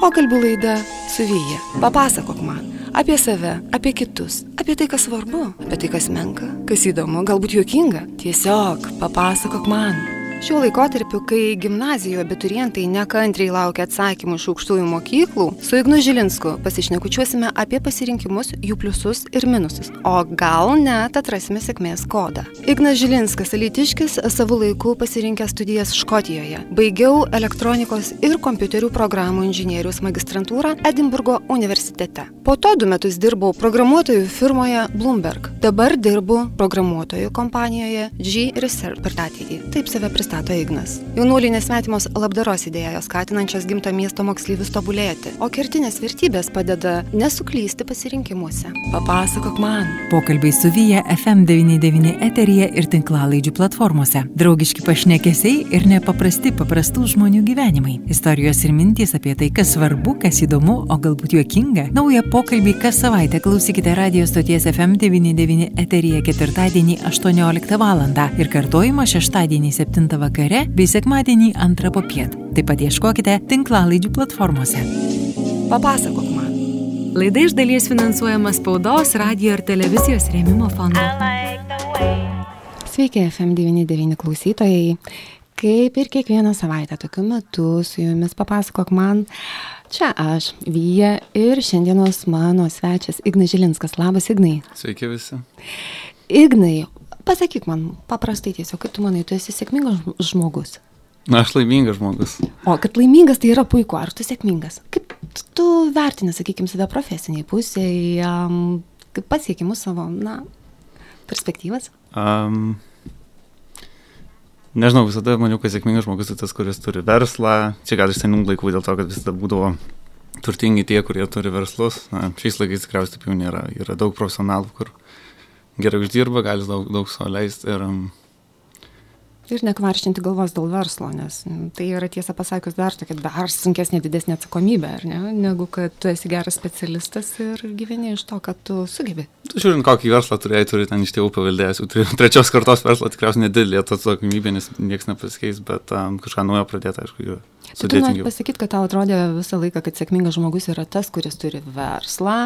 Pokalbių laida su Vyja. Papasakok man apie save, apie kitus, apie tai, kas svarbu, apie tai, kas menka, kas įdomu, galbūt juokinga. Tiesiog papasakok man. Šiuo laikotarpiu, kai gimnazijoje abiturientai nekantriai laukia atsakymų iš aukštųjų mokyklų, su Ignu Žilinsku pasišnekučiuosime apie pasirinkimus, jų pliusus ir minusus. O gal net atrasime sėkmės kodą. Ignas Žilinskas, elitiškis, savo laiku pasirinkęs studijas Škotijoje. Baigiau elektronikos ir kompiuterių programų inžinierius magistrantūrą Edinburgo universitete. Po to du metus dirbau programuotojų firmoje Bloomberg. Dabar dirbu programuotojų kompanijoje G Research per ateitį. Taip save pristatau pristato Ignas. Jaunuoliai nesmetimos labdaros idėjos skatinančios gimto miesto moksleivius tobulėti, o kertinės vertybės padeda nesuklysti pasirinkimuose. Papasakok man. Pokalbiai su Vyja FM99 eteryje ir tinklalaidžių platformose. Draugiški pašnekesiai ir nepaprasti paprastų žmonių gyvenimai. Istorijos ir mintys apie tai, kas svarbu, kas įdomu, o galbūt juokinga. Naują pokalbį kas savaitę klausykite radio stoties FM99 eteryje ketvirtadienį 18 val. ir kartojimą šeštadienį 7 vakare bei sekmadienį 2 popiet. Taip pat ieškokite tinklalaidžių platformose. Papasakok man. Laida iš dalies finansuojama spaudos, radio ir televizijos rėmimo fondo. Sveiki, FM99 klausytojai. Kaip ir kiekvieną savaitę tokiu metu su jumis papasakok man. Čia aš, Vyja ir šiandienos mano svečias Ignas Žilinskas. Labas, Ignai. Sveiki visi. Ignai, Pasakyk man paprastai tiesiog, kaip tu manai, tu esi sėkmingas žmogus. Na, aš laimingas žmogus. O kad laimingas tai yra puiku, ar tu sėkmingas? Kaip tu vertini, sakykime, save profesiniai pusėje, um, kaip pasiekimus savo, na, perspektyvas? Um, nežinau, visada maniau, kad sėkmingas žmogus tai tas, kuris turi verslą. Čia gal iš senų laikų dėl to, kad visada būdavo turtingi tie, kurie turi verslus. Na, šiais laikais tikriausiai taip jau nėra. Yra daug profesionalų, kur gerai uždirba, gali daug, daug savo leisti ir... Um, ir nekvaršinti galvos dėl verslo, nes tai yra tiesą pasakius dar tokia dar sunkesnė, didesnė atsakomybė, ne, negu kad tu esi geras specialistas ir gyveni iš to, kad tu sugebi. Žiūrint, kokį verslą turėjai, turi ten iš tėvų paveldėjęs, trečios kartos verslą tikriausiai nedidelė atsakomybė, nes niekas nepasikeis, bet um, kažką naujo pradėti, aišku, yra. Tai tu nori pasakyti, kad tau atrodė visą laiką, kad sėkmingas žmogus yra tas, kuris turi verslą,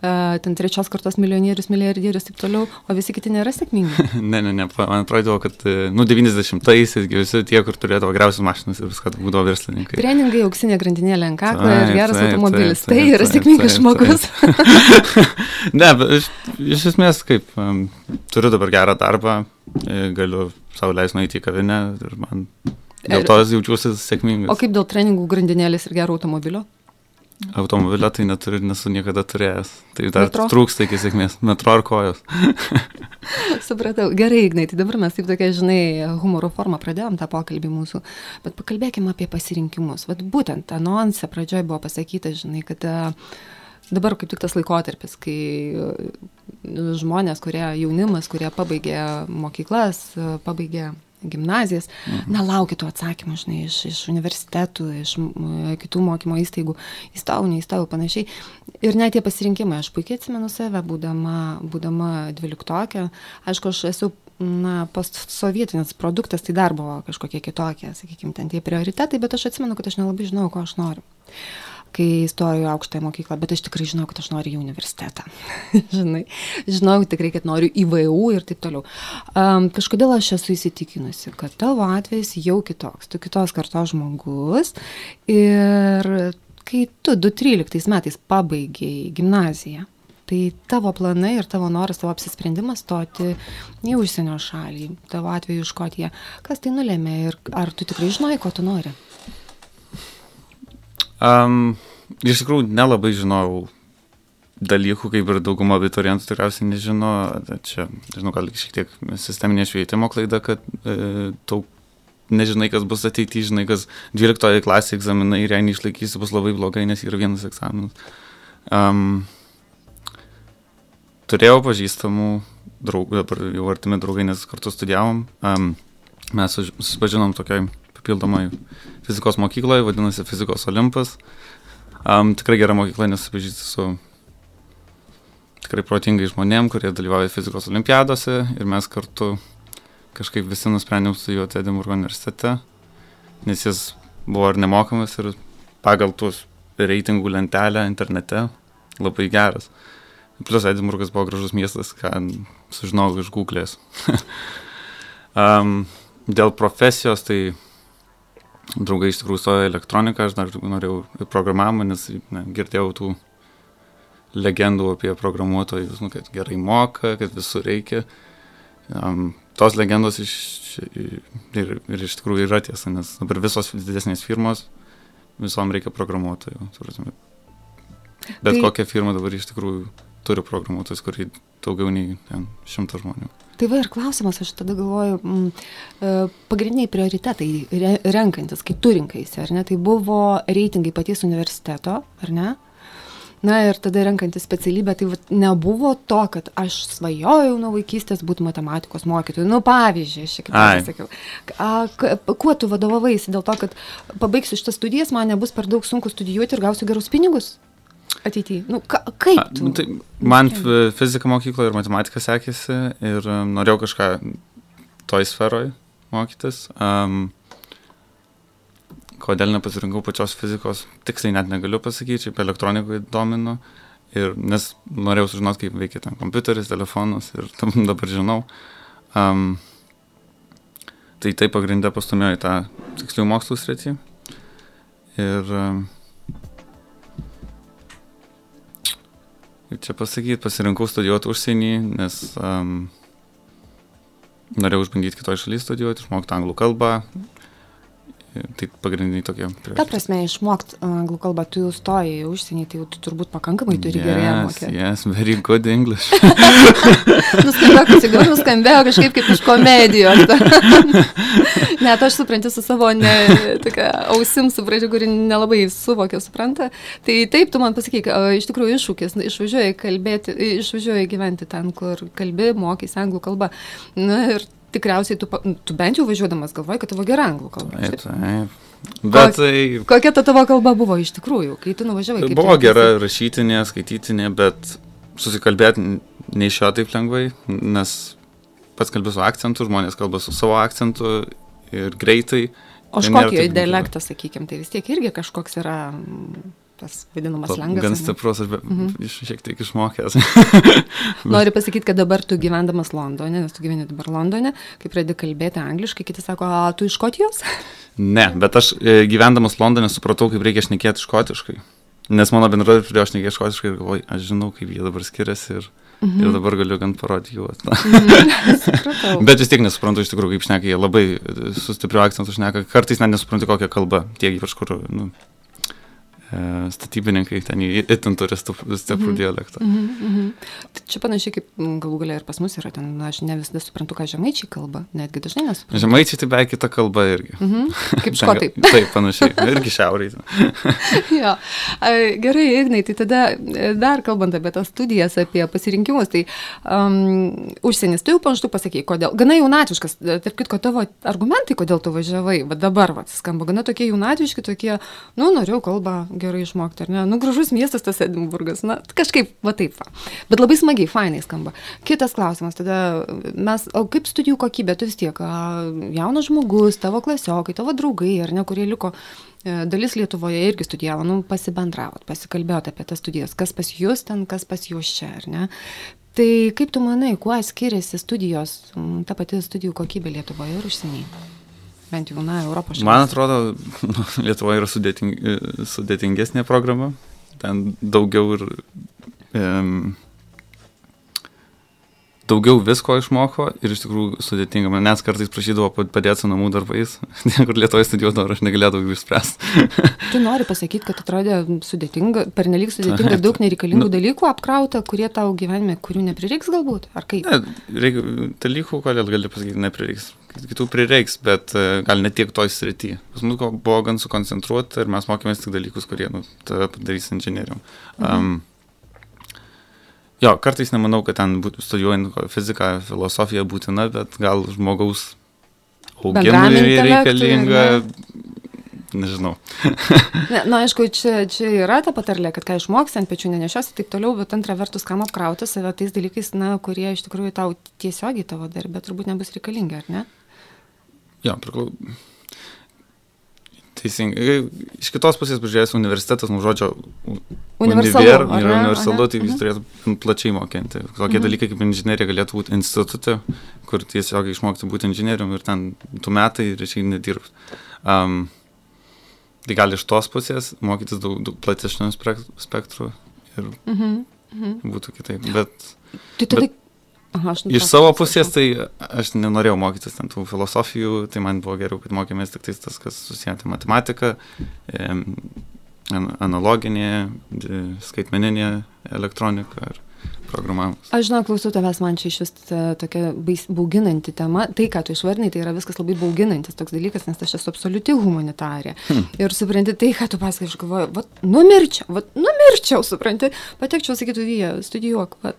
e, ten trečios kartos milijonierius, milijardierius ir taip toliau, o visi kiti nėra sėkmingi. ne, ne, ne, man atrodo, kad, e, nu, 90-aisiais visi tie, kur turėdavo geriausias mašinas ir viskas būdavo verslininkai. Treningai, auksinė grandinėlė ant kaklo ir geras automobilis. Tai yra sėkmingas žmogus. ne, bet iš, esmės, kaip, turiu dabar gerą darbą, e, galiu savo leisti nueiti į kavinę ir man Dėl to jaučiuosi sėkmingas. O kaip dėl treningų grandinėlės ir gero automobilio? Automobilio tai neturiu, nesu niekada turėjęs. Tai dar Metro? trūksta iki sėkmės. Metro ar kojos. Supratau. Gerai, Ignai, tai dabar mes taip tokia, žinai, humoro formą pradėjom tą pokalbį mūsų, bet pakalbėkime apie pasirinkimus. Vat būtent anonse pradžioje buvo pasakyta, žinai, kad uh, dabar kaip tik tas laikotarpis, kai žmonės, kurie jaunimas, kurie pabaigė mokyklas, pabaigė gimnazijas, mhm. na, laukia tų atsakymų, žinai, iš, iš universitetų, iš kitų mokymo įstaigų, įstojau, neįstojau, panašiai. Ir net tie pasirinkimai, aš puikiai atsimenu save, būdama, būdama dvyliktokė, aišku, aš esu na, postsovietinis produktas, tai dar buvo kažkokie kitokie, sakykime, ten tie prioritetai, bet aš atsimenu, kad aš nelabai žinau, ko aš noriu kai įstojau į aukštąją mokyklą, bet aš tikrai žinau, kad aš noriu į universitetą. Žinai, žinau tikrai, kad noriu į VU ir taip toliau. Um, kažkodėl aš esu įsitikinusi, kad tavo atvejs jau kitoks, tu kitos kartos žmogus ir kai tu 2013 metais pabaigiai gimnaziją, tai tavo planai ir tavo noras, tavo apsisprendimas stoti į užsienio šalį, tavo atveju Škotiją, kas tai nulėmė ir ar tu tikrai žinai, ko tu nori? Um, iš tikrųjų, nelabai žinojau dalykų, kaip ir dauguma abiturientų tikriausiai nežino. Čia, žinau, gal šiek tiek sisteminė švietimo klaida, kad e, tau nežinai, kas bus ateityje, žinai, kas 12 klasė egzaminai ir jei neišlaikysi, bus labai blogai, nes yra vienas egzaminas. Um, turėjau pažįstamų draugų, dabar jau artimi draugai, nes kartu studijavom. Um, mes susipažinom tokiai papildomai fizikos mokykloje, vadinasi Fizikos Olimpas. Um, tikrai gera mokykla, nes pažįsti su tikrai protingai žmonėm, kurie dalyvauja fizikos olimpiadose ir mes kartu kažkaip visi nusprendėm studijuoti Edinburgo universitete, nes jis buvo ir nemokamas ir pagal tuos reitingų lentelę internete labai geras. Plus Edinburgas buvo gražus miestas, ką sužinojau iš Google'ės. um, dėl profesijos, tai draugai iš tikrųjų stojo elektroniką, aš dar norėjau programavimą, nes ne, girdėjau tų legendų apie programuotojus, nu, kad gerai moka, kad visur reikia. Um, tos legendos iš, ir, ir iš tikrųjų yra tiesa, nes dabar visos didesnės firmos, visom reikia programuotojų. Bet tai... kokia firma dabar iš tikrųjų turi programuotojus, kurį daugiau nei šimtas žmonių. Tai va ir klausimas, aš tada galvoju, m, mm, e, pagrindiniai prioritetai re, renkantis, kai tu rinkaisi, ar ne, tai buvo reitingai paties universiteto, ar ne? Na ir tada renkantis specialybę, tai vat, nebuvo to, kad aš svajojau nuo vaikystės būti matematikos mokytoju. Nu, pavyzdžiui, aš šiek tiek sakiau. A, kuo tu vadovavaisi? Dėl to, kad pabaigsiu šitas studijas, man nebus per daug sunku studijuoti ir gausiu gerus pinigus ateityje? Nu, ka, kaip? Tu? A, tai man fizika mokykloje ir matematika sekėsi ir um, norėjau kažką toj sferoj mokytis. Um, kodėl nepasirinkau pačios fizikos, tiksliai net negaliu pasakyti, šiaip elektronikoje dominu. Ir, nes norėjau sužinoti, kaip veikia ten kompiuteris, telefonas ir dabar žinau. Um, tai tai pagrindę pastumėjo į tą tikslių mokslų sritį. Ir um, kaip čia pasakyti, pasirinkau studijuoti užsienį, nes um, norėjau išbandyti kitoje šalyje studijuoti, išmokti anglų kalbą, Tai pagrindiniai tokie. Prieš. Ta prasme, išmokti anglų kalbą, tu jau stoji į užsienį, tai jau tu turbūt pakankamai turi yes, gerai mokėti. Yes, very good English. nuskambėjo, kad nuskambėjo kažkaip kaip iš komedijos. Net aš suprantu su savo ne, tokia, ausim, suprantu, kuri nelabai suvokia, supranta. Tai taip, tu man pasakyk, iš tikrųjų iššūkis, išvažiuoji kalbėti, išvažiuoji gyventi ten, kur kalbi, mokysi anglų kalbą. Na ir tikriausiai tu, tu bent jau važiuodamas galvoji, kad tavo gera anglų kalba. Taip, taip. Bet tai... Kokia ta tavo kalba buvo iš tikrųjų, kai tu nuvažiavai? Buvo gera rašytinė, skaitytinė, bet susikalbėti neišėjo taip lengvai, nes pats kalbė su akcentu, žmonės kalba su savo akcentu ir greitai. O škotijoje dialektas, sakykime, tai vis tiek irgi kažkoks yra tas vadinamas lengas. Gan stiprus, aš be, mhm. šiek tiek išmokęs. Noriu pasakyti, kad dabar tu gyvendamas Londone, nes tu gyveni dabar Londone, kai pradedi kalbėti angliškai, kiti sako, a, tu iš Škotijos? Ne, bet aš e, gyvendamas Londone supratau, kaip reikia šnekėti škotiškai. Nes mano bendrovė pradėjo šnekėti škotiškai ir galvoju, aš žinau, kaip jie dabar skiriasi ir, mhm. ir dabar galiu gan parodyti juos. Mhm. bet vis tiek nesuprantu iš tikrųjų, kaip šneka, jie labai su stipriu akcentu šneka, kartais net nesuprantu kokią kalbą, tiek ypač kur, nu, E, statybininkai ten itin turi stiprų mm -hmm. dialektą. Mm -hmm. Tai čia panašiai kaip galų galia ir pas mus yra ten, na, aš ne visada suprantu, ką žemaičiai kalba, netgi dažnai nesuprantu. Žemaičiai tai beveik kita kalba irgi. Mm -hmm. Kaip škotai. Taip, panašiai, irgi šiauriai. jo. Gerai, Ignai, tai tada e, dar kalbant apie tas studijas, apie pasirinkimus, tai um, užsienis, tu jau panašu pasakėjai, kodėl. Gana jaunatiškas, e, tarp kitko, tavo argumentai, kodėl tu važiavai, bet dabar, va, skamba gana tokie jaunatiški, tokie, nu, norėjau kalbą gerai išmokti, ar ne? Nu, gražus miestas tas Edinburgas, na, kažkaip, va taip, va. Bet labai smagiai, fainai skamba. Kitas klausimas, tada mes, o kaip studijų kokybė, tu vis tiek, jaunas žmogus, tavo klasiokai, tavo draugai, ar ne, kurie liko, e, dalis Lietuvoje irgi studijavo, nu, pasibendravot, pasikalbėjot apie tas studijas, kas pas jūs ten, kas pas jūs čia, ar ne? Tai kaip tu manai, kuo skiriasi studijos, ta pati studijų kokybė Lietuvoje ir užsienyje? Bent jau, na, Europos šalyse? Man atrodo, Lietuva yra sudėting, sudėtingesnė programa, ten daugiau ir um, daugiau visko išmoko ir iš tikrųjų sudėtinga. Manęs kartais prašydavo padėti su namų darbais, kur Lietuvoje studijuodavo, aš negalėdavau jų išspręsti. tu nori pasakyti, kad atrodė sudėtinga, pernelyg sudėtinga, daug nereikalingų nu, dalykų apkrauta, kurie tau gyvenime, kurių neprireiks galbūt, ar kaip? Ne, reik, dalykų, kodėl gali pasakyti, neprireiks. Kitų prireiks, bet uh, gal ne tiek toj srity. Pas mus buvo gan sukoncentruota ir mes mokėmės tik dalykus, kurie nu, padarys inžinierium. Um, mhm. Jo, kartais nemanau, kad ten būtų studijuojant fiziką, filosofiją būtina, bet gal žmogaus augimui reikalinga. Nežinau. ne, na, aišku, čia, čia yra ta patarlė, kad ką išmoksi ant pečių nenešios ir taip toliau, bet antra vertus, kam apkrauti save tais dalykais, na, kurie iš tikrųjų tau tiesiogiai tavo darbė turbūt nebus reikalingi, ar ne? Jo, priklau Teisingai. Iš kitos pusės pažiūrėjęs universitetas, nu žodžio, Universalu, univer, yra universalu, tai jis mhm. turėtų plačiai mokinti. Tokie dalykai kaip inžinierija galėtų būti institute, kur tiesiog išmokti būti inžinierium ir ten tu metai ir išėjai nedirbti. Um, tai gali iš tos pusės mokytis daug, daug platesnių spek- spektrų ir Mhm. Mhm. būtų kitaip. Bet Tai tada... Aha, aš Iš savo pusės tai aš nenorėjau mokytis ten tų filosofijų, tai man buvo geriau, kad mokėmės tik tas, kas susiję matematika, em, an- analoginė, skaitmeninė elektronika ir programavimas. Aš žinau, klausau tavęs, man čia iš vis tokia bais, bauginanti tema. Tai, ką tu išvardinai, tai yra viskas labai bauginantis toks dalykas, nes aš esu absoliuti humanitarė. Hmm. Ir supranti tai, ką tu pasakai, aš galvoju, va, numirčiau, va, numirčiau, supranti, patekčiau, sakytų, vyja, studijuok, va,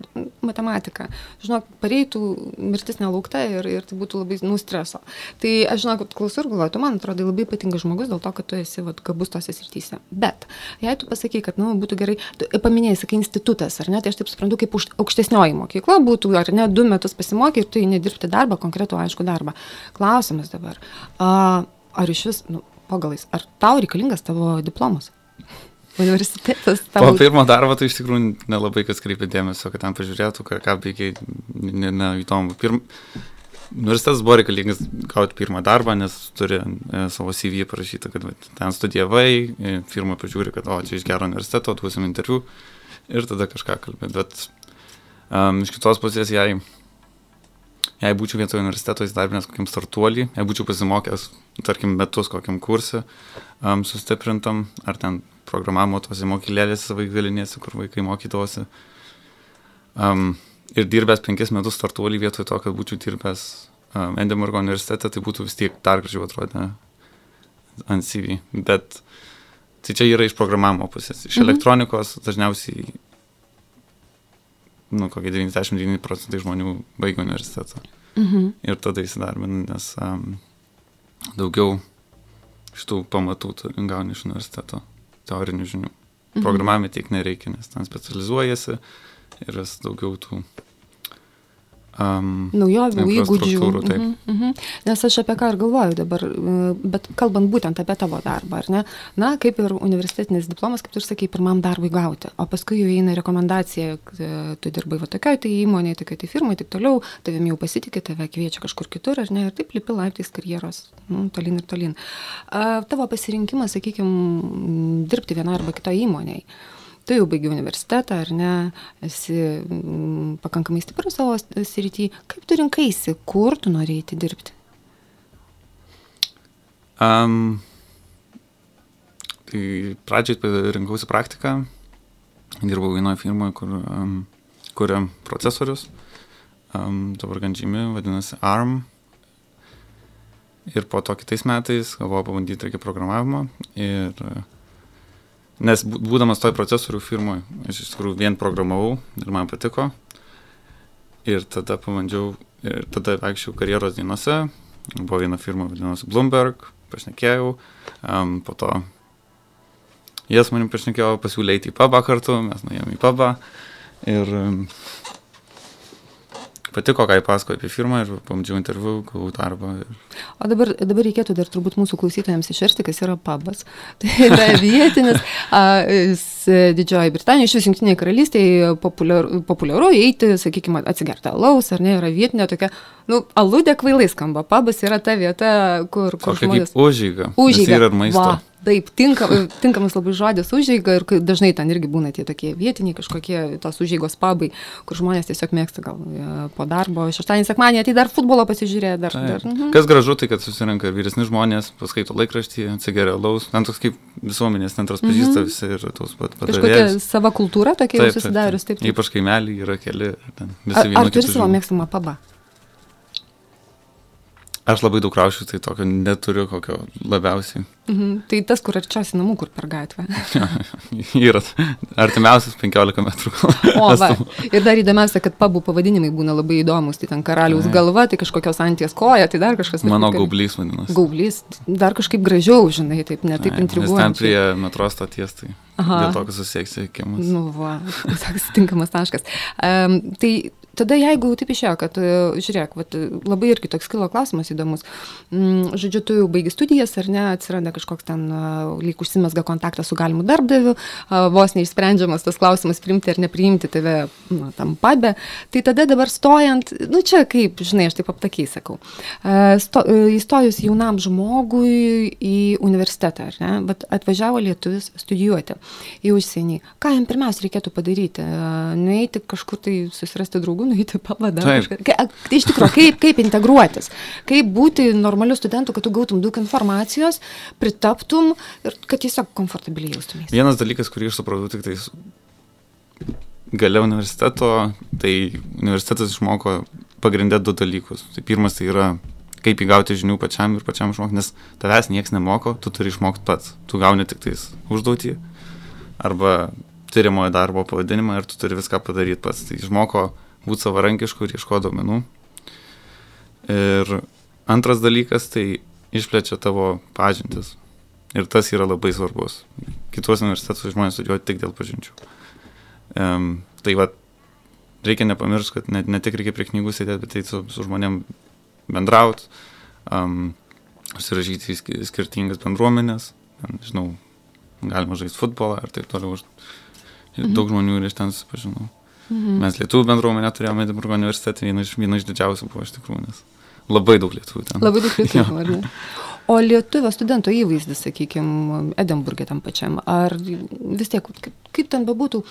matematiką. Žinok, pareitų mirtis nelaukta ir, ir tai būtų labai nustreso. Tai aš žinau, kad klausau ir galvoju, tu man atrodo labai ypatingas žmogus dėl to, kad tu esi va, gabus tose srityse. Bet, jei tu pasakai, kad, na, nu, būtų gerai, tu paminėjai, sakai, institutas, ar ne, tai aš taip suprantu, kaip už, aukštesnioji mokykla būtų, ar ne, du metus pasimokė ir tu eini dirbti darbą, konkretų aišku darbą. Klausimas dabar, ar iš vis, nu, pagalais, ar tau reikalingas tavo diplomas? Universitetas Po tavo. pirmo darbo tai iš tikrųjų nelabai kas kreipia dėmesio, kad ten pažiūrėtų, ką, ką veikiai, ne, ne, įdomu. Pirm... Universitetas buvo reikalingas gauti pirmą darbą, nes turi e, savo CV parašyta, kad va, ten studijavai, e, firma pažiūri, kad o, čia iš gero universiteto, duosim interviu ir tada kažką kalbėti. Bet um, iš kitos pusės, jei, jei būčiau vietoje universiteto įsidarbinęs kokiam startuolį, jei būčiau pasimokęs, tarkim, metus kokiam kursui um, sustiprintam, ar ten programavimo tose mokylėlėse vaikgalinėse, kur vaikai mokydavosi. Um, ir dirbęs penkis metus startuolį vietoj to, kad būčiau dirbęs um, Edinburgo universitete, tai būtų vis tiek dar gražiau atrodę ant CV. Bet tai čia yra iš programavimo pusės. Iš Mhm. elektronikos dažniausiai, nu, kokie 99 procentai žmonių baigia universitetą. Mhm. Ir tada įsidarbina, nes um, daugiau šitų pamatų gauni iš universiteto teorinių žinių. Mhm. Programavime tiek nereikia, nes ten specializuojasi ir vis daugiau tų um, Naujovių, įgūdžių. taip. Mhm, mhm. Nes aš apie ką ir galvoju dabar, e, bet kalbant būtent apie tavo darbą, ar ne? Na, kaip ir universitetinis diplomas, kaip tu ir sakai, pirmam darbui gauti, o paskui jau eina rekomendacija, e, tu dirbai va tokioj tai įmonėje, tokioj tai firmai, taip toliau, tavim jau pasitikė, tave kviečia kažkur kitur, ar ne, ir taip lipi laiptais karjeros, nu, tolin ir tolin. A, tavo pasirinkimas, sakykime, dirbti vienoje arba kitoje įmonėje. Tu jau baigi universitetą, ar ne, esi mm, pakankamai stiprus savo srity. Kaip tu rinkaisi, kur tu norėjai dirbti? Um, tai pradžiai rinkausi praktiką, dirbau vienoje firmoje, kur um, kuria procesorius, um, dabar gan žymi, vadinasi ARM. Ir po to kitais metais galvojau pabandyti irgi programavimo. Ir, e, nes bū- būdamas toj procesorių firmoje, aš iš tikrųjų vien programavau ir man patiko. Ir tada pabandžiau, ir tada vaikščiau karjeros dienose. Buvo viena firma, vadinosi Bloomberg, pašnekėjau. Um, po to jas manim pašnekėjo, pasiūlė eiti į pubą kartu, mes nuėjome į pubą. Ir um, patiko, ką jie pasakojo apie firmą ir pamdžiau interviu, gavau darbą. Ir... O dabar, dabar reikėtų dar turbūt mūsų klausytojams išversti, kas yra pabas. Tai yra vietinis, Didžioji Britanija, iš vis Junktinėje karalystėje populiaru, populiaru eiti, sakykime, atsigerti alaus, ar ne, yra vietinė tokia, nu, aludė kvailai skamba, pabas yra ta vieta, kur, kur Tokia žmonės... kaip užžyga. Užžyga. Yra maisto. Va, taip, tinka, tinkamas labai žodis užžyga ir dažnai ten irgi būna tie tokie vietiniai kažkokie tos užžygos pabai, kur žmonės tiesiog mėgsta gal e, po darbo, šeštadienį, sekmadienį, tai dar futbolo pasižiūrėjo, dar. Taip. dar mhm. Kas gražu, tai kad susirenka ir vyresni žmonės, paskaito laikraštį, atsigeria laus, ten toks kaip visuomenės centras pažįsta visi ir tos pat Mhm. Kažkokia sava kultūra tokia jau susidarius, taip. taip. Ypač kaimelį yra keli. Ten, visi Ar, vieno ar turi savo mėgstamą pabą? Aš labai daug raušiu, tai tokio neturiu kokio labiausiai. Mhm. Tai tas, kur arčiausiai namų, kur per gatvę. yra artimiausias 15 metrų. O, va. Ir dar įdomiausia, kad pabų pavadinimai būna labai įdomus. Tai ten karaliaus Taip. galva, tai kažkokios anties koja, tai dar kažkas. Mano taip, gaublys vadinasi. Gaublys, dar kažkaip gražiau, žinai, taip, ne taip Taip, Nes ten intriguoja. prie metro stoties, tai Aha. dėl to, kad susieksi kiemus. Nu, va, toks tinkamas taškas. Um, tai tada jeigu taip išėjo, kad, e, žiūrėk, vat, labai irgi toks kilo klausimas įdomus, mm, žodžiu, tu jau baigi studijas ar ne, atsiranda kažkoks ten lyg užsimesga kontaktas su galimu darbdaviu, vos neišsprendžiamas tas klausimas priimti ar nepriimti tave nu, tam pabė, tai tada dabar stojant, nu čia kaip, žinai, aš taip aptakiai sakau, sto, įstojus jaunam žmogui į universitetą, ar ne, bet atvažiavo lietuvis studijuoti į užsienį, ką jam pirmiausia reikėtų padaryti? Nueiti kažkur tai susirasti draugų, nueiti pavadą. Tai iš tikrųjų, kaip, kaip integruotis, kaip būti normaliu studentu, kad tu gautum daug informacijos, pritaptum ir kad tiesiog komfortabiliai jaustumės. Vienas dalykas, kurį aš supratau tik tai gale universiteto, tai universitetas išmoko pagrindę du dalykus. Tai pirmas tai yra kaip įgauti žinių pačiam ir pačiam išmokti, nes tavęs niekas nemoko, tu turi išmokti pats. Tu gauni tik tais užduotį arba tyrimojo darbo pavadinimą ir tu turi viską padaryti pats. Tai išmoko būti savarankišku ir ieško domenų. Ir antras dalykas, tai išplečia tavo pažintis. Ir tas yra labai svarbus. Kitos universitetus žmonės studijuoja tik dėl pažinčių. Um, tai va, reikia nepamiršti, kad ne, ne tik reikia prie knygų sėdėti, bet tai su, su žmonėm bendrauti, um, užsirašyti į skirtingas bendruomenės, nežinau, galima žaisti futbolą ir taip toliau. Mhm. Daug žmonių ir iš ten susipažinau. Mhm. Mes lietuvių bendruomenę turėjome Edinburgo universitete, viena iš, viena iš didžiausių buvo iš tikrųjų, nes labai daug lietuvių ten. Labai daug lietuvių, ar ne? O lietuvio studento įvaizdis, sakykime, Edinburgė tam pačiam, ar vis tiek, kaip, ten bebūtų,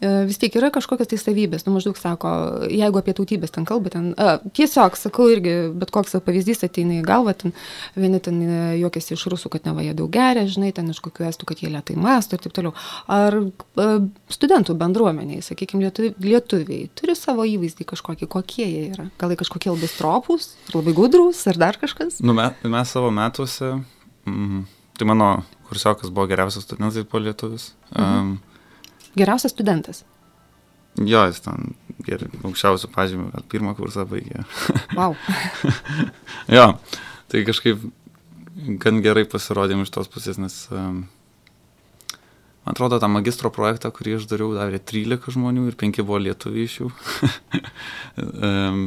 vis tiek yra kažkokios tai savybės, nu maždaug sako, jeigu apie tautybės ten kalba, ten, a, tiesiog sakau irgi, bet koks pavyzdys ateina į galvą, ten vieni ten e, juokiasi iš rusų, kad neva jie daug geria, žinai, ten iš kokių estų, kad jie lietai masto ir taip toliau. Ar a, e, studentų bendruomeniai, sakykime, lietuviai, lietuviai turi savo įvaizdį kažkokį, kokie jie yra? Gal jie kažkokie labai stropus, labai gudrus, ar dar kažkas? Nu, mes, mes savo metuose, mm, tai mano kursiokas buvo geriausias studentas po lietuvis. Mhm. Um, Geriausias studentas. Jo, jis ten geri, aukščiausių pažymių, gal pirmą kursą baigė. Wow. jo, tai kažkaip gan gerai pasirodėm iš tos pusės, nes um, man atrodo, tą magistro projektą, kurį aš dariau, darė 13 žmonių ir 5 buvo lietuvių iš jų. um,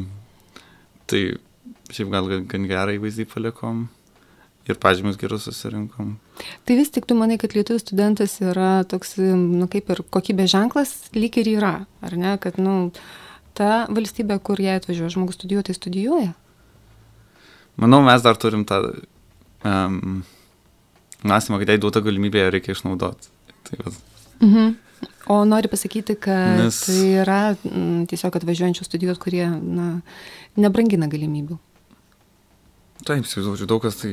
tai šiaip gal gan gerai vaizdį palikom ir pažymius gerus susirinkom. Tai vis tik tu manai, kad lietuvių studentas yra toks, nu kaip ir kokybės ženklas, lyg ir yra, ar ne, kad, nu, ta valstybė, kur jie atvažiuoja, žmogus studijuoja, tai studijuoja? Manau, mes dar turim tą um, mąstymą, kad jai duota galimybė, ją reikia išnaudoti. Tai mhm. O nori pasakyti, kad Nes... tai yra m, tiesiog atvažiuojančių studijuot, kurie na, nebrangina galimybių. Taip, įsivaizduoju, daug kas tai,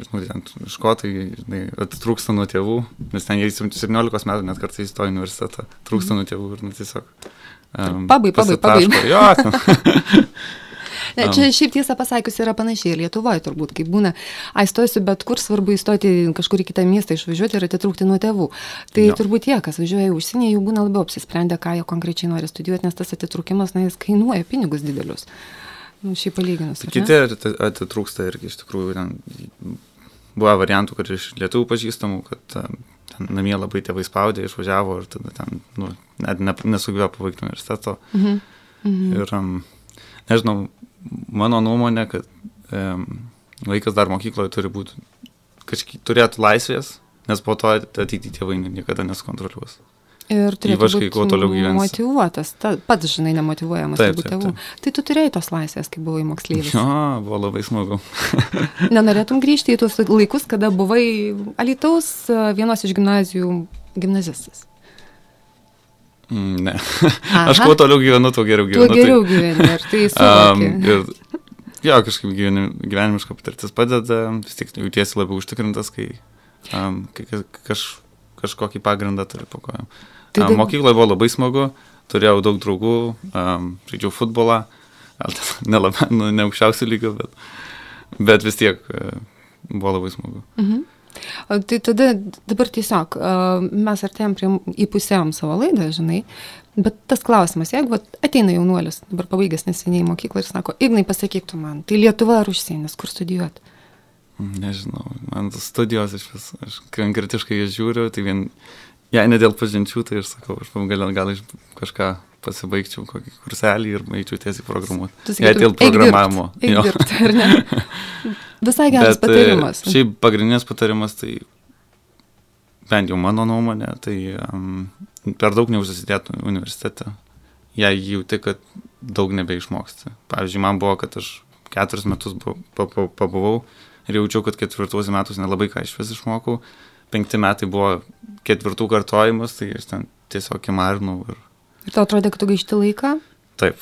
žinau, ten škotai, žinai, atitrūksta nuo tėvų, nes ten jie 17 metų net kartais įstoja į universitetą, trūksta nuo tėvų ir, nu, tiesiog. Um, pabai, pabai, pabai. Jo, Ne, čia šiaip tiesą pasakius yra panašiai ir Lietuvoje turbūt, kaip būna, ai stosiu bet kur, svarbu įstoti kažkur į kitą miestą, išvažiuoti ir atitrūkti nuo tėvų. Tai jo. turbūt tie, kas važiuoja į užsienį, jau būna labiau apsisprendę, ką jie konkrečiai nori studijuoti, nes tas atitrūkimas, na, jis kainuoja pinigus didelius. Nu, šiaip palyginus. Tai kiti atitrūksta irgi iš tikrųjų. Ten buvo variantų, kad iš lietuvių pažįstamų, kad ten namie labai tėvai spaudė, išvažiavo ir tada ten, nu, net ne, nesugebėjo pabaigti universiteto. Mhm. Mhm. Ir, um, nežinau, mano nuomonė, kad um, vaikas dar mokykloje turi būti, kažkiek turėtų laisvės, nes po to ateityje tėvai niekada neskontroliuos. Ir turėtų būti motivuotas, ta, pats, žinai, nemotivuojamas taip, taip, tėvų. Tai tu turėjai tos laisvės, kai buvai moksleivis. Jo, buvo labai smagu. Nenorėtum grįžti į tuos laikus, kada buvai Alitaus vienos iš gimnazijų gimnazistas. Mm, ne. Aha. Aš kuo toliau gyvenu, tuo geriau gyvenu. Tuo tai- geriau tai... gyveni, ir tai suvoki. um, ir, jo, kažkaip gyvenim, gyvenimiška patirtis padeda, vis tik jautiesi labiau užtikrintas, kai, um, kai kaž, kažkokį pagrindą turi po kojom. Tai um, mokykloje buvo labai smagu, turėjau daug draugų, um, žaidžiau futbolą, ne, labai, nu, ne aukščiausių lygių, bet, bet vis tiek uh, buvo labai smagu. Mhm. Tai tada dabar tiesiog mes artėjom prie įpusėjom savo laidą, žinai, bet tas klausimas, jeigu ateina jaunuolis, dabar pabaigęs neseniai mokyklą ir sako, Ignai pasakyk tu man, tai Lietuva ar užsienis, kur studijuoti? Nežinau, man studijos iš vis, aš konkretiškai jas žiūriu, tai vien, jei ne dėl pažinčių, tai aš sakau, aš gal, gal kažką pasibaigčiau kokį kurselį ir eičiau tiesiai programuoti. Jei dėl sakytum, eik programavimo. dirbt, eik dirbt? Visai geras Bet, e, patarimas. Šiaip pagrindinės patarimas, tai bent jau mano nuomonė, tai um, per daug neužsisidėtų universitete. Jei jauti, kad daug nebeišmoksti. Pavyzdžiui, man buvo, kad aš keturis metus bu- pa- pa- pabuvau ir jaučiau, kad ketvirtuosius metus nelabai ką iš vis išmokau. Penkti metai buvo ketvirtų kartojimas, tai aš ten tiesiog įmarinau ir Ir tau atrodė, kad tu gaišti laiką? taip.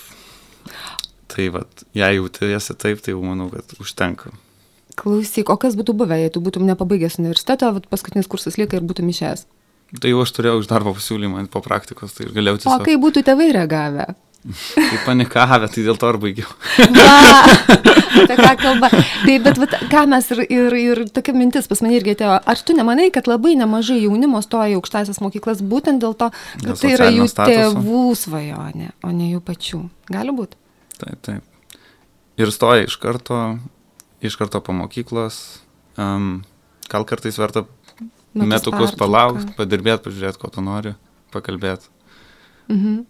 Tai vad, jei jautiesi taip, tai jau manau, kad užtenka. Klausyk, o kas būtų buvę, jei tu būtum nepabaigęs universiteto, vat paskutinis kursas lieka ir būtum išėjęs? Tai jau aš turėjau iš darbo pasiūlymą po praktikos, tai ir galėjau O tiesiog... kaip būtų tėvai reagavę? Kaip panikavę, tai dėl to ir baigiau. Va, apie ką kalba. Tai, bet vat, ką mes ir, ir, ir tokia mintis pas mane irgi atėjo, ar tu nemanai, kad labai nemažai jaunimo stoja į aukštasias mokyklas būtent dėl to, kad Dėl tai yra jų statuso. tėvų svajonė, o ne jų pačių? Gali būti. Taip, taip. Ir stoja iš karto, iš karto po mokyklos. Um, gal kartais verta metukus palaukti, padirbėti, pažiūrėti, ko tu nori, pakalbėti. Mhm.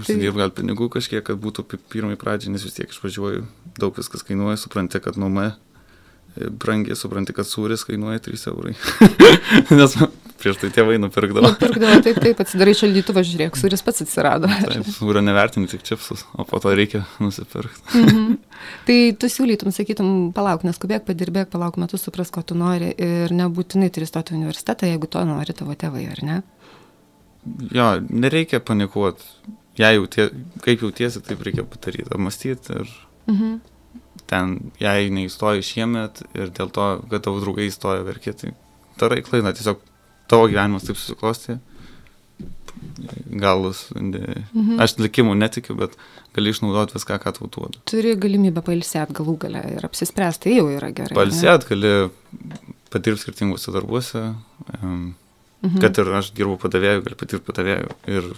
Užsidirb gal pinigų kažkiek, kad būtų pi- pirmai pradžiai, nes vis tiek išvažiuoju, daug viskas kainuoja, supranti, kad nuoma e, brangiai, supranti, kad sūris kainuoja 3 eurai. nes prieš tai tėvai nupirkdavo. Nupirkdavo taip, taip, atsidarai šaldytuvą, žiūrėk, suris pats atsirado. Taip, sūrio nevertini tik čipsus, o po to reikia nusipirkti. Mhm. Tai tu siūlytum, sakytum, palauk, neskubėk, padirbėk, palauk metus, supras, ko tu nori ir nebūtinai turi stoti universitetą, jeigu to nori tavo tėvai, ar ne? Jo, nereikia panikuoti. Jei jautie, kaip jautiesi, taip reikia padaryti, apmastyti ir Mhm. ten, jei neįstoji šiemet ir dėl to, kad tavo draugai įstojo verkė, tai darai klaidą, tiesiog tavo gyvenimas taip susiklosti. Gal, ne- Mhm. aš likimų netikiu, bet gali išnaudoti viską, ką tau duoda. Turi galimybę pailsėti galų galę ir apsispręsti, tai jau yra gerai. Palsėt, gali padirbti skirtinguose darbuose, um, Mhm. kad ir aš dirbu padavėjų, gali patirti padavėjų. Ir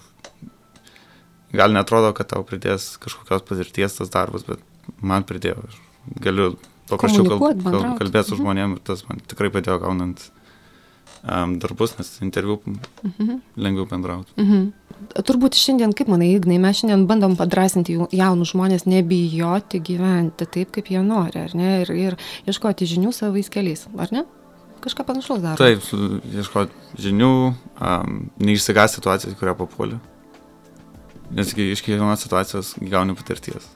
gal netrodo, kad tau pridės kažkokios patirties tas darbas, bet man pridėjo. Aš galiu paprasčiau kal, kal, kalbėti su Mhm. žmonėmis ir tas man tikrai padėjo gaunant um, darbus, nes interviu Mhm. lengviau bendrauti. Mhm. Turbūt šiandien, kaip manai, Ignai, mes šiandien bandom padrasinti jau- jaunus žmonės nebijoti gyventi taip, kaip jie nori, ar ne, ir, ir ieškoti žinių savais keliais, ar ne? Kažką panašaus daro. Taip, ieškoti žinių, um, neišsigąsti situacijos, kurią papuoliu. Nes gi iš kiekvienos situacijos gauni patirties.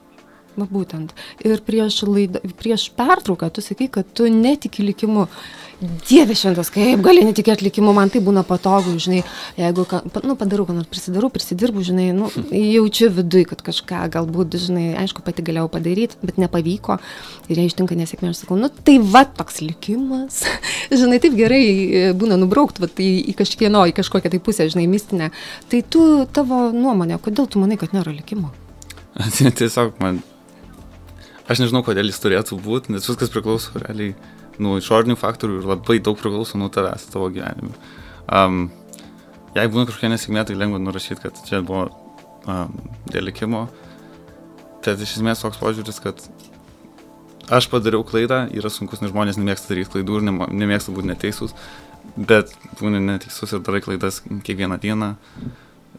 Va būtent. Ir prieš, laidą, prieš pertrauką tu sakai, kad tu netiki likimu. Dieve šventas, kaip gali netikėti likimu, man tai būna patogu, žinai, jeigu, nu, padarau, ką nors prisidarau, prisidirbu, žinai, nu, jaučiu vidui, kad kažką galbūt, žinai, aišku, pati galėjau padaryti, bet nepavyko ir jei ištinka nesėkmė, aš sakau, nu, tai va toks likimas, žinai, taip gerai e, būna nubraukti, va, į, į kažkieno, į kažkokią tai pusę, žinai, mistinę. Tai tu, tavo nuomonė, kodėl tu manai, kad nėra likimo? Tiesiog man. Aš nežinau, kodėl jis turėtų būti, nes viskas priklauso realiai nuo išorinių faktorių ir labai daug priklauso nuo tavęs tavo gyvenime. Um, jei būna kažkokia nesėkmė, tai lengva nurašyti, kad čia buvo um, dėl likimo. Bet iš esmės toks požiūris, kad aš padariau klaidą, yra sunkus, nes žmonės nemėgsta daryti klaidų ir nemėgsta būti neteisus, bet būni neteisus ir darai klaidas kiekvieną dieną.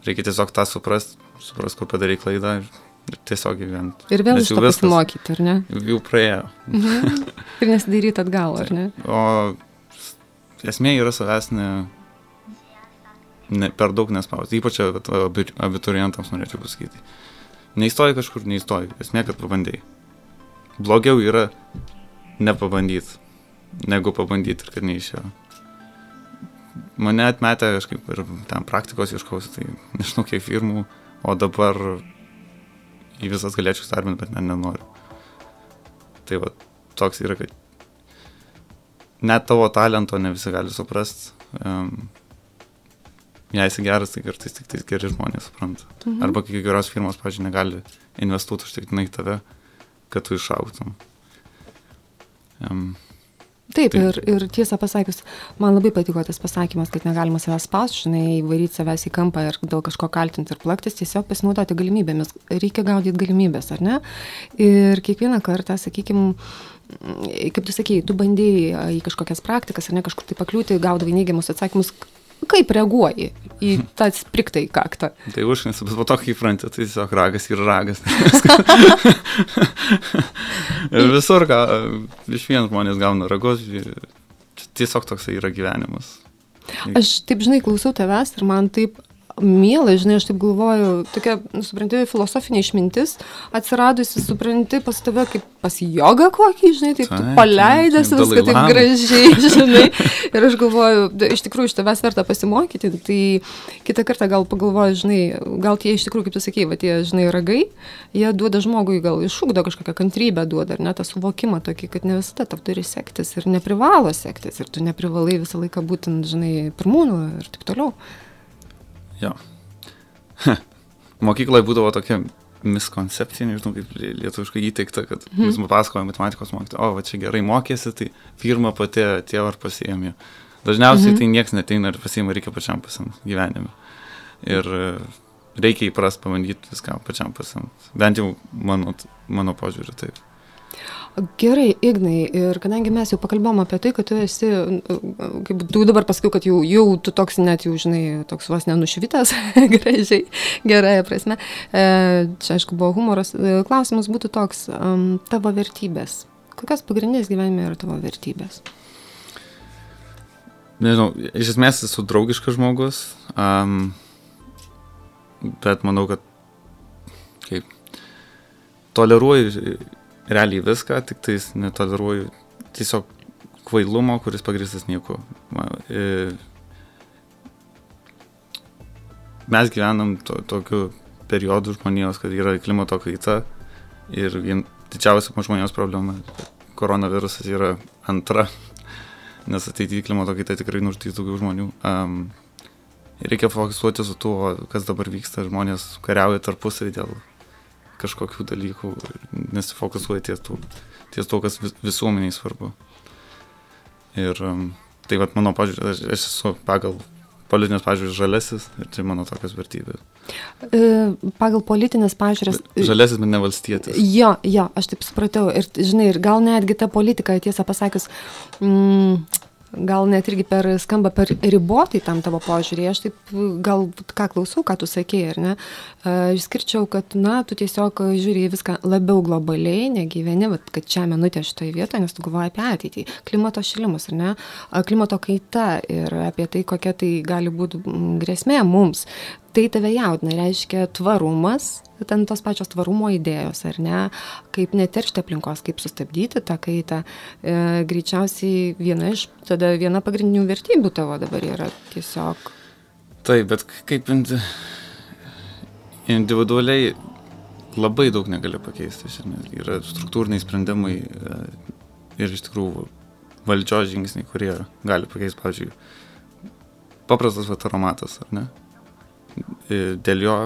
Reikia tiesiog tą suprasti, suprasti, kur padarai klaidą ir, ir tiesiog gyventi. Ir vėl iš to pasimokyti, ar ne? Jau praėjo. Mhm. Ir nesidaryti atgal, ar ne? O esmė yra savęs ne, ne per daug nespausti. Ypač abiturientams norėčiau pasakyti. Neįstoji kažkur, neįstoji. Esmė, kad pabandėjai. Blogiau yra nepabandyti, negu pabandyti ir kad neišėjo. Mane atmetė kažkaip ir ten praktikos ieškausi, tai nežinau kiek firmų, o dabar į visas galėčiau starbinti, bet ne, nenoriu. Tai va, toks yra, kad net tavo talento ne visi gali suprasti. Um, jei esi geras, tai kartais tik tai geri žmonės supranta. Mhm. Arba kai geros firmos, pažiūrėjau, negali investuoti užtikrinai tave, kad tu išauktum. Um, Taip, Tai- ir, ir tiesą pasakius, man labai patiko tas pasakymas, kad negalima savęs spausti, žinai, varyti savęs į kampą ir dėl kažko kaltinti ir plaktis, tiesiog pasinaudoti galimybėmis. Reikia gaudyti galimybės, ar ne? Ir kiekvieną kartą, sakykime, kaip tu sakėjai, tu bandėjai į kažkokias praktikas, ar ne kažkur tai pakliūti, gaudavai neigiamus atsakymus. Kaip reaguoji į tą spriktą į kaktą? Tai užknisa, bet po to, kai įpranti, tai tiesiog ragas ir ragas. ir visur, ką, iš vien žmonės gauna ragus, tiesiog toksai yra gyvenimas. Aš taip, žinai, klausau tavęs ir man taip miela, žinai, aš taip galvoju, tokia, nu, supranti, filosofinė išmintis atsiradusi, supranti, pas tave kaip pas jogą kokį, žinai, taip, taip paleidęs viską taip gražiai, žinai. Ir aš galvoju, iš tikrųjų iš tavęs verta pasimokyti, tai kitą kartą gal pagalvoju, žinai, gal tie iš tikrųjų, kaip tu sakei, va tie, žinai, ragai, jie duoda žmogui, gal iššūkdo kažkokią kantrybę, duoda, ar ne, tą suvokimą tokį, kad ne visada tau turi sektis ir neprivalo sektis ir tu neprivalai visą laiką būtent, žinai, pirmūnų ir taip toliau. Jo. Mokykloje būdavo tokia miskoncepcija, nežinau kaip lietuviškai įteikta, kad mm. jūs man pasakojo matematikos mokytoja, o va čia gerai mokėsi, tai firma pati atėjo ar pasiėmė. Dažniausiai mm -hmm. tai niekas neteina ir pasiima, reikia pačiam pasim gyvenime. Ir reikia įprast pabandyti viską pačiam pasim. Bent jau mano, mano požiūriu taip. Gerai, Ignai, ir kadangi mes jau pakalbėjom apie tai, kad tu esi, kaip tu dabar pasakiau, kad jau, jau tu toks net jau, žinai, toks vos nenušvitęs, gražiai, gerąją prasme. E, čia, aišku, buvo humoras. E, klausimas būtų toks, tavo vertybės. Kokios pagrindinės gyvenime yra tavo vertybės? Nežinau, iš esmės esu draugiškas žmogus, um, bet manau, kad kaip toleruoju realiai viską, tik tais netoleruoju tiesiog kvailumo, kuris pagristas nieko. E, mes gyvenam to, tokiu periodu žmonijos, kad yra klimato kaita ir vien, didžiausia žmonijos problema - koronavirusas yra antra, nes ateityje klimato kaita tikrai nužudys daugiau žmonių. Um, reikia fokusuoti su tuo, kas dabar vyksta, žmonės kariauja tarpusavį dėl kažkokių dalykų, nesifokusuoja ties, tų, ties to, kas vis, visuomeniai svarbu. Ir um, tai vad mano pažiūrė, aš, aš esu pagal politinės pažiūrės žalesis ir tai mano tokios vertybės. E, pagal politinės pažiūrės. Žalesis, bet ne valstietis. Jo, jo, aš taip supratau. Ir, žinai, ir gal netgi ta politika, tiesą pasakius, mm, gal net irgi per skamba per ribotai tam tavo požiūrį. Aš taip gal ką klausau, ką tu sakei, ar ne? Išskirčiau, kad, na, tu tiesiog žiūri viską labiau globaliai, negyveni, vat, kad čia minutė šitoje vietoje, nes tu galvoji apie ateitį. Klimato šilimus, ar ne? Klimato kaita ir apie tai, kokia tai gali būti grėsmė mums tai tave jaudina, reiškia tvarumas, ten tos pačios tvarumo idėjos, ar ne, kaip neteršti aplinkos, kaip sustabdyti tą kaitą. E, greičiausiai viena iš, tada viena pagrindinių vertybių tavo dabar yra tiesiog. Taip, bet kaip individualiai labai daug negali pakeisti. Šiandien. Yra struktūriniai sprendimai e, ir iš tikrųjų valdžios žingsniai, kurie gali pakeisti, pavyzdžiui, paprastas vataromatas, ar ne? Dėl jo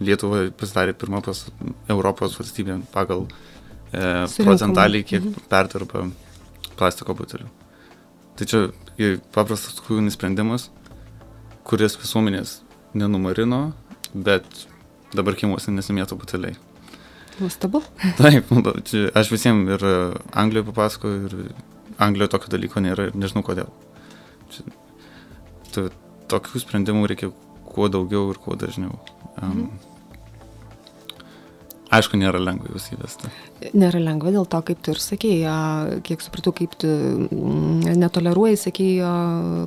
Lietuva pasidarė pirmą pas Europos valstybė pagal e, procentaliai, kiek mhm. perdirba plastiko butelių. Tai čia paprastas kūrinis sprendimas, kuris visuomenės nenumarino, bet dabar kiemuose nesimėto buteliai. Nuostabu. Taip, nu, aš visiems ir Anglijoje papasakoju, ir Anglijoje tokio dalyko nėra ir nežinau kodėl. Čia, tu, tokių sprendimų reikia kuo daugiau ir kuo dažniau. Um. Aišku, nėra lengva juos įvesti. Nėra lengva dėl to, kaip tu ir sakėjai, kiek supratau, kaip tu mm, netoleruoji, sakėjai,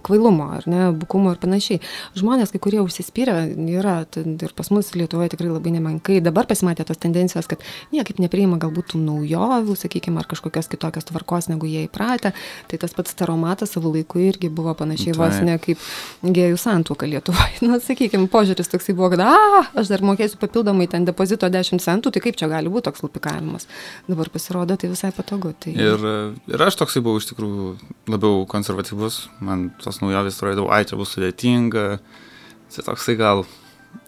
kvailumo ar ne, bukumo ir panašiai. Žmonės, kai kurie užsispyrę, yra ir pas mus Lietuvoje tikrai labai nemenkai. Dabar pasimatė tos tendencijos, kad niekaip nepriima galbūt tų naujovių, sakykime, ar kažkokios kitokios tvarkos, negu jie įpratę. Tai tas pats taromatas savo laiku irgi buvo panašiai vos ne kaip gėjų santuoka Lietuvoje. Na, sakykime, požiūris toksai buvo, kad, a, aš dar mokėsiu papildomai ten depozito 10 centų, tai kaip čia gali būti toks lupikavimas dabar pasirodo tai visai patogu. Tai... Ir, ir aš toksai buvau iš tikrųjų labiau konservatyvus, man tos naujovės atrodydavo, ai čia bus sudėtinga, čia toksai gal,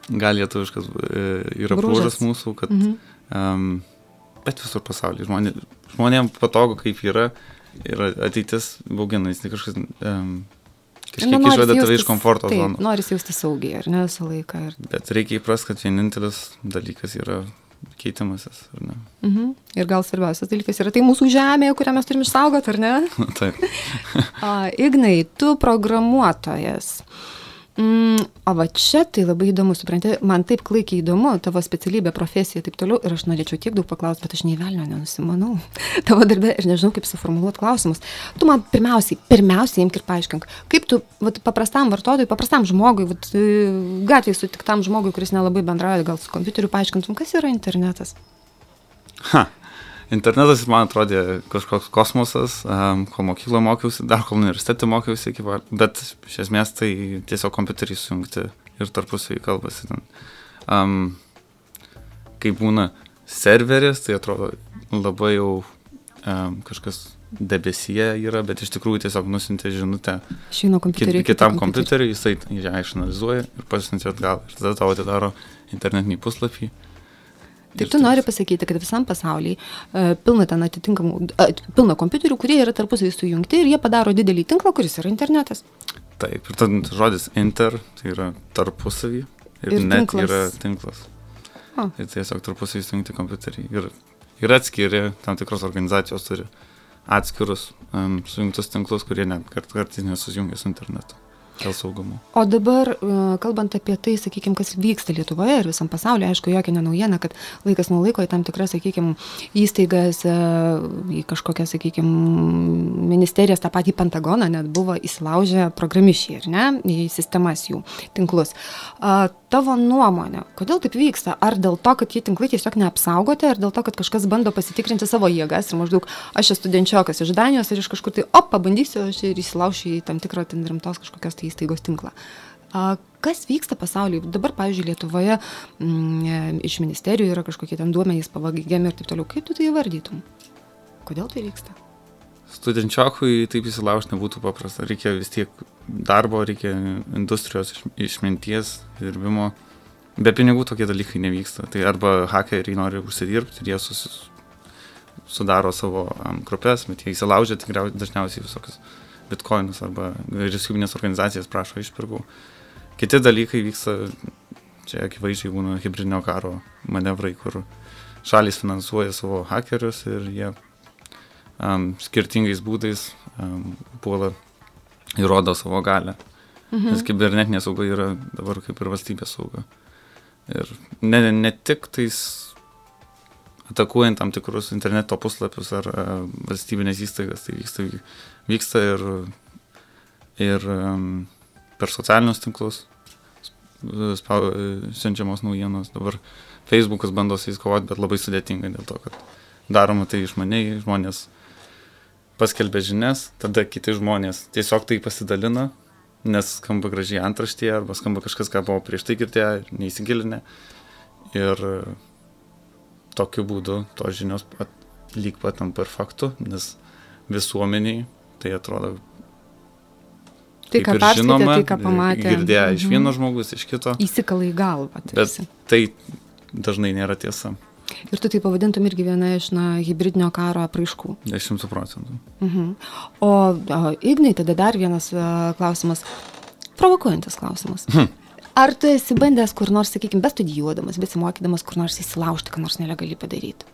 gal lietuviškas e, yra bruožas mūsų, kad, mhm. um, bet visur pasaulyje žmonė, žmonėms patogu kaip yra ir ateitis baugina, jis kažkas... Um, Kažkiek nu, išveda tave iš komforto taip, zonos. Nori jausti saugiai, ar ne visą laiką. Ir... Bet reikia įprast, kad vienintelis dalykas yra keitimasis, ar ne? Mhm. Ir gal svarbiausias dalykas yra tai mūsų žemė, kurią mes turim išsaugoti, ar ne? Taip. Ignai, tu programuotojas. Mm, o va čia tai labai įdomu, supranti, man taip klaikiai įdomu, tavo specialybė, profesija ir taip toliau, ir aš norėčiau tiek daug paklausti, bet aš nei velnio nenusimanau tavo darbę ir nežinau, kaip suformuoluoti klausimus. Tu man pirmiausiai, pirmiausiai imk ir paaiškink, kaip tu vat, paprastam vartotojui, paprastam žmogui, vat, gatvėje sutiktam žmogui, kuris nelabai bendrauja, gal su kompiuteriu, paaiškintum, kas yra internetas. Ha, internetas man atrodė kažkoks kosmosas, um, ko mokyklo mokiausi, dar kol universitete mokiausi, bet iš esmės tai tiesiog kompiuteriai sujungti ir tarpusavį kalbasi. Um, kai būna serveris, tai atrodo labai jau um, kažkas debesyje yra, bet iš tikrųjų tiesiog nusintė žinutę kit, kitam kompiuteriui, jisai ją išanalizuoja ir pasintė atgal. Ir tada tau atidaro internetinį puslapį Tai tu nori pasakyti, kad visam pasaulyje uh, pilna ten atitinkamų, uh, pilna kompiuterių, kurie yra tarpusavį sujungti ir jie padaro didelį tinklą, kuris yra internetas. Taip, ir tad žodis inter, tai yra tarpusavį ir, ir net tinklas. yra tinklas. O. Tai tiesiog tarpusavį sujungti kompiuteriai. Ir, ir atskiri, tam tikros organizacijos turi atskirus um, sujungtus tinklus, kurie net kart, kartais nesusijungia su internetu. Dėl saugumo. O dabar, e, kalbant apie tai, sakykime, kas vyksta Lietuvoje ir visam pasaulyje, aišku, jokia nenaujiena, kad laikas nuo laiko į tam tikras, sakykime, įstaigas, e, į kažkokią, sakykime, ministerijas, tą patį Pentagoną net buvo įsilaužę programišiai, ar ne, į sistemas jų, tinklus. Tavo nuomonė, kodėl taip vyksta? Ar dėl to, kad tie tinklai tiesiog neapsaugoti, ar dėl to, kad kažkas bando pasitikrinti savo jėgas ir maždaug aš esu studentčiokas iš Danijos ir iš kažkur tai, o, pabandysiu aš ir įsilaušiu į tam tikrą ten rimtos kažkokios tai įstaigos tinklą. Kas vyksta pasaulyje? Dabar, pavyzdžiui, Lietuvoje m, mm, iš ministerijų yra kažkokie ten duomenys pavagiami ir taip toliau. Kaip tu tai įvardytum? Kodėl tai vyksta? Studenčiokui taip įsilaužti nebūtų paprasta. Reikia vis tiek darbo, reikia industrijos išminties, dirbimo. Be pinigų tokie dalykai nevyksta. Tai arba hakeriai nori užsidirbti ir jie susis, sudaro savo um, grupės, bet jie įsilaužia tikriausiai dažniausiai visokius bitkoinus arba vyriausybinės organizacijas prašo išpirkų. Kiti dalykai vyksta, čia akivaizdžiai būna hybridinio karo manevrai, kur šalis finansuoja savo hakerius ir jie um, skirtingais būdais um, puola įrodo savo galę. Mhm. Nes kibernetinė sauga yra dabar kaip ir valstybės sauga. Ir ne, ne tik tais atakuojant tam tikrus interneto puslapius ar uh, valstybinės įstaigas, tai vyksta vyksta ir, ir per socialinius tinklus spau, siunčiamos naujienos. Dabar Facebookas bando su jais kovoti, bet labai sudėtinga dėl to, kad daroma tai išmaniai, žmonės paskelbė žinias, tada kiti žmonės tiesiog tai pasidalina, nes skamba gražiai antraštėje arba skamba kažkas, ką buvo prieš tai girdėję, neįsigilinę. Ir tokiu būdu tos žinios pat, lyg patampa ir faktu, nes visuomeniai tai atrodo. Tai, ką perskaitė, žinoma, tai, ką pamatė. Girdėjo mhm. iš vieno žmogus, iš kito. Įsikalai galvą. Tarsi. Bet tai dažnai nėra tiesa. Ir tu tai pavadintum irgi viena iš na, hybridinio karo apraiškų. 10 procentų. Mhm. O, o Ignai, tada dar vienas uh, klausimas. Provokuojantis klausimas. Hmm. Ar tu esi bandęs kur nors, sakykime, bestudijuodamas, besimokydamas kur nors įsilaužti, ką nors nelegaliai padaryti?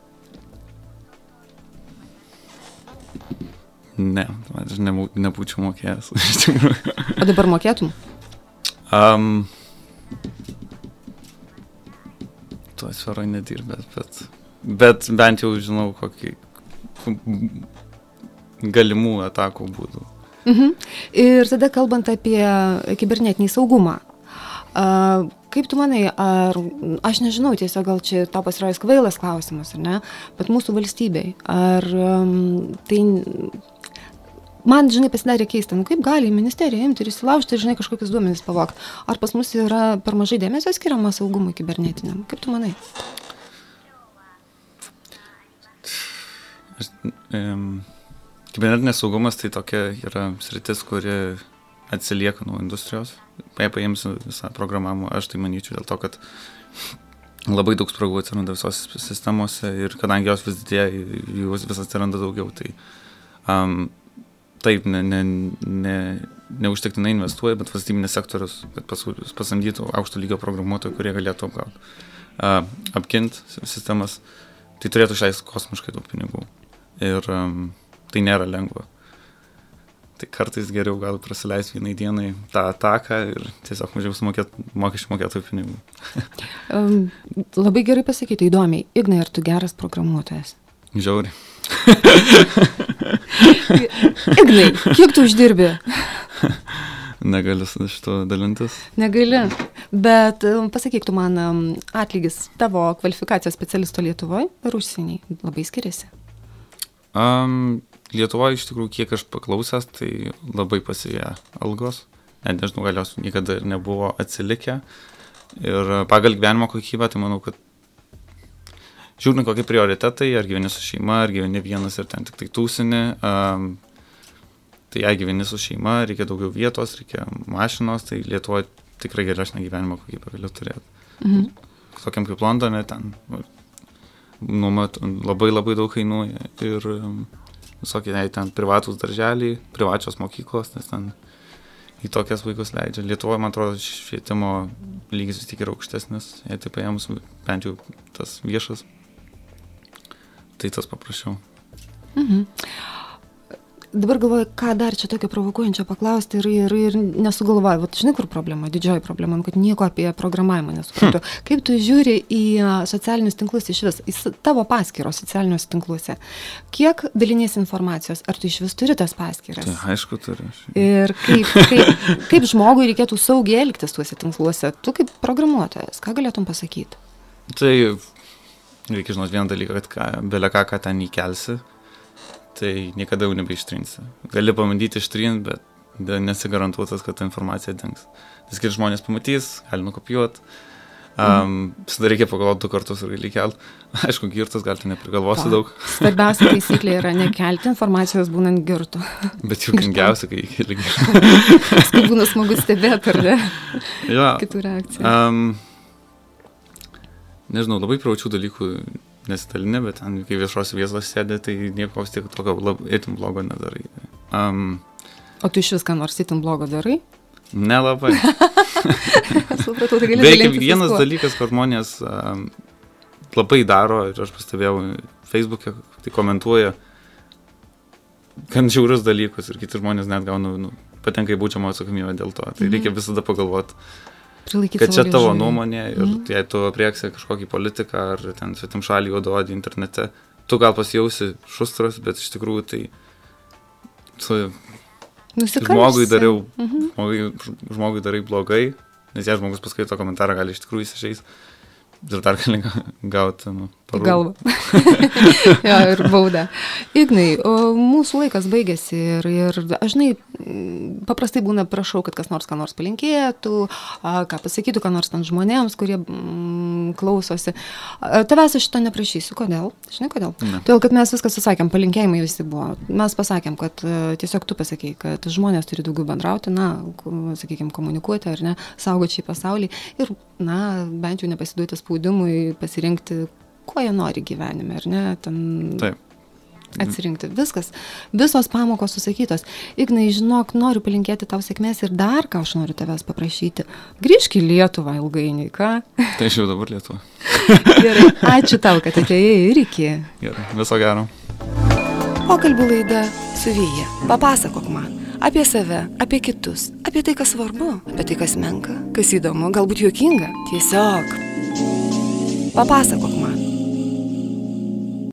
Ne, aš ne, nebūčiau mokėjęs. o dabar mokėtum? Um, tuo sferoje nedirbęs, bet, bet bent jau žinau, kokį galimų atakų būdų. Mhm. Ir tada kalbant apie kibernetinį saugumą. Uh, kaip tu manai, ar, aš nežinau, tiesiog gal čia to pasirodys kvailas klausimas, ar ne, bet mūsų valstybei, ar um, tai man, žinai, pasidarė keista, nu kaip gali ministerija imti ir įsilaužti žinai, kažkokius duomenys pavokti. Ar pas mus yra per mažai dėmesio skiriama saugumui kibernetiniam? Kaip tu manai? Aš, um, kibernetinės saugumas tai tokia yra sritis, kuri atsilieka nuo industrijos. Jei paimsiu visą programavimą, aš tai manyčiau dėl to, kad labai daug spragų atsiranda visose sistemose ir kadangi jos vis didėja, jų vis atsiranda daugiau, tai um, taip, ne, ne, ne, neužtektinai investuoja, bet valstybinis sektorius, kad pas, pasamdytų aukšto lygio programuotojų, kurie galėtų apgauti, uh, apginti sistemas, tai turėtų išleisti kosmiškai daug pinigų. Ir um, tai nėra lengva. Tai kartais geriau gal prasileisti vienai dienai tą ataką ir tiesiog mažiau sumokėti mokesčių mokėtojų pinigų. um, labai gerai pasakyti, įdomiai. Ignai, ar tu geras programuotojas? Žiauri. Ignai, kiek tu uždirbi? Negaliu su šito dalintis. Negali. Bet pasakyk tu man, atlygis tavo kvalifikacijos specialisto Lietuvoje ir užsieniai labai skiriasi. Um, Lietuvoje iš tikrųjų, kiek aš paklausęs, tai labai pasivėjo algos. Net nežinau, gal jos niekada ir nebuvo atsilikę. Ir pagal gyvenimo kokybę, tai manau, kad žiūrint kokie prioritetai, ar gyveni su šeima, ar gyveni vienas ir ten tik tai tūsini, um, tai jei gyveni su šeima, reikia daugiau vietos, reikia mašinos, tai Lietuvoje tikrai geresnę gyvenimo kokybę gali turėti. Mhm. Tokiam kaip Londone, ten nuomat labai labai daug kainuoja ir visokie ten privatus darželiai, privačios mokyklos, nes ten į tokias vaikus leidžia. Lietuvoje, man atrodo, švietimo lygis vis tik yra aukštesnis, jei taip paėmus bent jau tas viešas, tai tas paprasčiau. Mhm dabar galvoju, ką dar čia tokio provokuojančio paklausti ir, ir, ir nesugalvoju. Vat žinai, kur problema, didžioji problema, kad nieko apie programavimą nesuprantu. Hm. Kaip tu žiūri į socialinius tinklus iš vis, į tavo paskyros socialiniuose tinkluose? Kiek dalinės informacijos, ar tu iš vis turi tas paskyras? Tai aišku, turiu. Ir kaip, kaip, kaip žmogui reikėtų saugiai elgtis tuose tinkluose? Tu kaip programuotojas, ką galėtum pasakyti? Tai reikia žinoti vieną dalyką, kad ką, belė ką, ką ten įkelsi, tai niekada jau nebeištrinsi. Gali pabandyti ištrinti, bet nesigarantuotas, kad ta informacija dings. Nes kiti žmonės pamatys, gali nukopijuoti. Um. Visada reikia pagalvoti du kartus ir gali kelti. Aišku, girtas galite neprigalvosi pa. daug. Svarbiausia taisyklė yra nekelti informacijos būnant girtu. Bet jau gingiausia, kai keli girtų. Kai būna smagu stebėti, ar ne? Jo. Kitų reakcijų. Um, nežinau, labai praučių dalykų nesidalini, bet ten, kai viešos vietos sėdė, tai nieko vis tiek tokio lab, itin blogo nedarai. Um, o tu iš viską nors itin blogo darai? Nelabai. Supratau, tai gali Beveik vienas dalykas, kad žmonės um, labai daro, ir aš pastebėjau Facebook'e, tai komentuoja gan žiaurius dalykus ir kiti žmonės net gauna, nu, patenka į būčiamą atsakomybę dėl to. Tai mm. reikia visada pagalvoti Prilaikyti kad čia tavo nuomonė ir mm. jei tu prieksi kažkokį politiką ar ten svetim šalį juododį internete, tu gal pasijausi šustras, bet iš tikrųjų tai tu žmogui dariau, mm -hmm. žmogui, žmogui darai blogai, nes jei žmogus paskaito komentarą, gali iš tikrųjų įsižeisti ir dar gali gauti, nu, galvą. jo, ir baudą. Ignai, mūsų laikas baigėsi ir, ir aš žinai, paprastai būna prašau, kad kas nors ką nors palinkėtų, ką pasakytų, ką nors ten žmonėms, kurie mm, klausosi. Tavęs aš šito neprašysiu. Kodėl? Žinai, kodėl? Ne. Todėl, kad mes viską susakėm, palinkėjimai visi buvo. Mes pasakėm, kad tiesiog tu pasakėjai, kad žmonės turi daugiau bendrauti, na, sakykime, komunikuoti ar ne, saugoti šį pasaulį ir, na, bent jau nepasiduoti spaudimui, pasirinkti, ko jie nori gyvenime, ar ne? Ten... Taip atsirinkti. Viskas. Visos pamokos susakytos. Ignai, žinok, noriu palinkėti tau sėkmės ir dar ką aš noriu tavęs paprašyti. Grįžk į Lietuvą ilgainiui, ką? Tai aš jau dabar Lietuvą. Gerai, ačiū tau, kad atėjai ir iki. Gerai, viso gero. Pokalbių laida su Vyja. Papasakok man apie save, apie kitus, apie tai, kas svarbu, apie tai, kas menka, kas įdomu, galbūt juokinga. Tiesiog papasakok man.